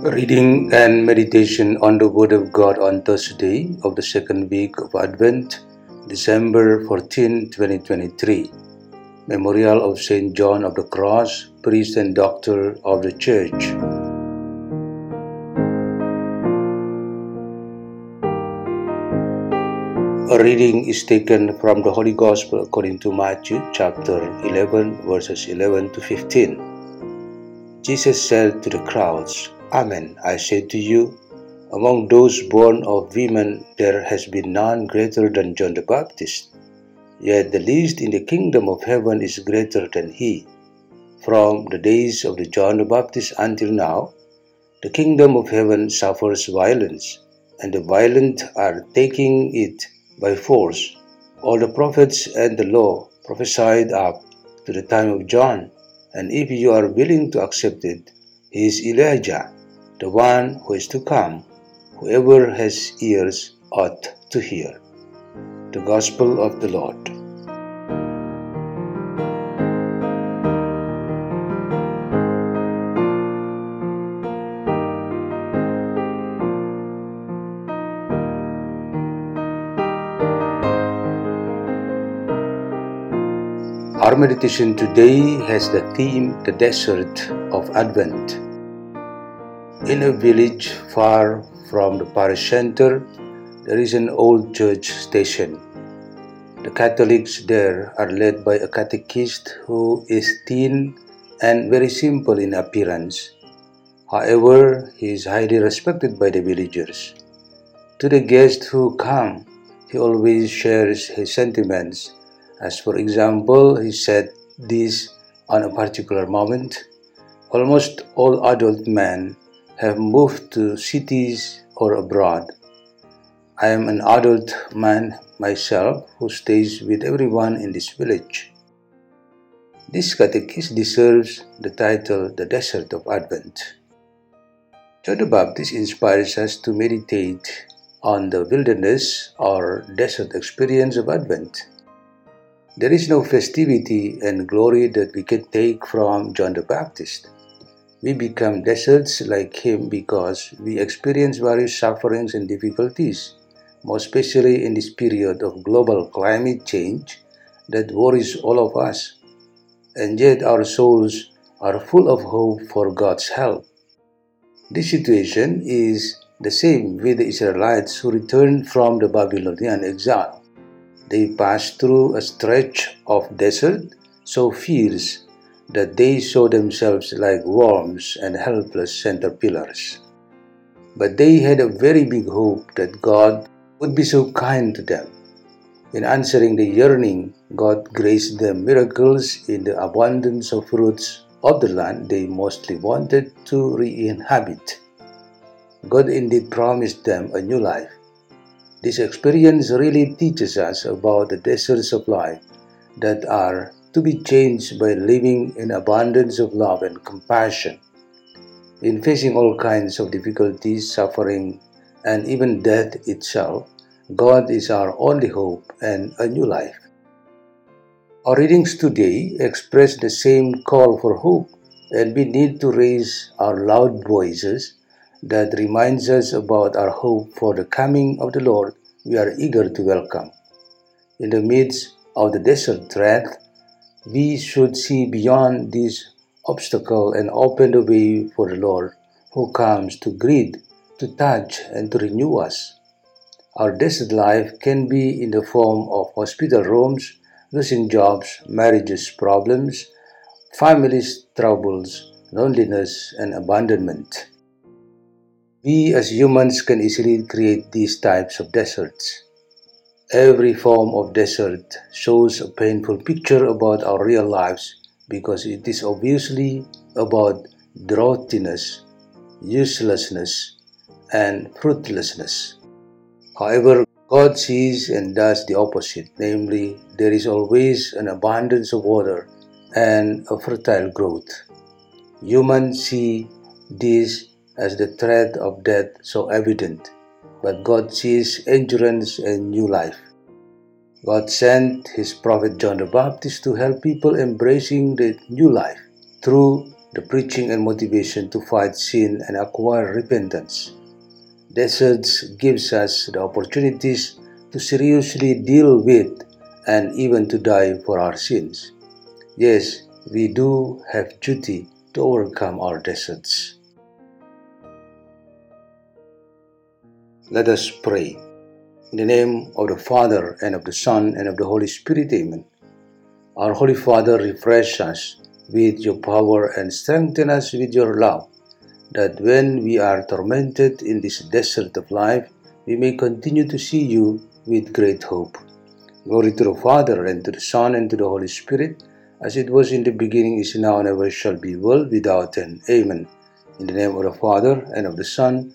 Reading and meditation on the Word of God on Thursday of the second week of Advent, December 14, 2023. Memorial of Saint John of the Cross, priest and doctor of the Church. A reading is taken from the Holy Gospel according to Matthew chapter 11, verses 11 to 15. Jesus said to the crowds, Amen, I say to you, among those born of women there has been none greater than John the Baptist. Yet the least in the kingdom of heaven is greater than he. From the days of the John the Baptist until now, the kingdom of heaven suffers violence, and the violent are taking it by force. All the prophets and the law prophesied up to the time of John, and if you are willing to accept it, he is Elijah the one who is to come. Whoever has ears ought to hear. The Gospel of the Lord. Our meditation today has the theme The Desert of Advent. In a village far from the parish center, there is an old church station. The Catholics there are led by a catechist who is thin and very simple in appearance. However, he is highly respected by the villagers. To the guests who come, he always shares his sentiments. As for example, he said this on a particular moment Almost all adult men have moved to cities or abroad. I am an adult man myself who stays with everyone in this village. This catechist deserves the title The Desert of Advent. John the Baptist inspires us to meditate on the wilderness or desert experience of Advent. There is no festivity and glory that we can take from John the Baptist. We become deserts like him because we experience various sufferings and difficulties, most especially in this period of global climate change that worries all of us. And yet our souls are full of hope for God's help. This situation is the same with the Israelites who returned from the Babylonian exile. They passed through a stretch of desert so fierce that they saw themselves like worms and helpless caterpillars. But they had a very big hope that God would be so kind to them. In answering the yearning, God graced them miracles in the abundance of fruits of the land they mostly wanted to re inhabit. God indeed promised them a new life. This experience really teaches us about the deserts of life that are to be changed by living in abundance of love and compassion. In facing all kinds of difficulties, suffering, and even death itself, God is our only hope and a new life. Our readings today express the same call for hope, and we need to raise our loud voices that reminds us about our hope for the coming of the Lord we are eager to welcome. In the midst of the desert wrath we should see beyond this obstacle and open the way for the Lord who comes to greet, to touch, and to renew us. Our desert life can be in the form of hospital rooms, losing jobs, marriages problems, families troubles, loneliness, and abandonment. We as humans can easily create these types of deserts. Every form of desert shows a painful picture about our real lives because it is obviously about droughtiness, uselessness, and fruitlessness. However, God sees and does the opposite, namely, there is always an abundance of water and a fertile growth. Humans see this as the threat of death so evident, but God sees endurance and new life. God sent his prophet John the Baptist to help people embracing the new life through the preaching and motivation to fight sin and acquire repentance. Deserts gives us the opportunities to seriously deal with and even to die for our sins. Yes, we do have duty to overcome our deserts. Let us pray. In the name of the Father, and of the Son, and of the Holy Spirit, Amen. Our Holy Father, refresh us with your power and strengthen us with your love, that when we are tormented in this desert of life, we may continue to see you with great hope. Glory to the Father, and to the Son, and to the Holy Spirit, as it was in the beginning, is now, and ever shall be, world without end. Amen. In the name of the Father, and of the Son,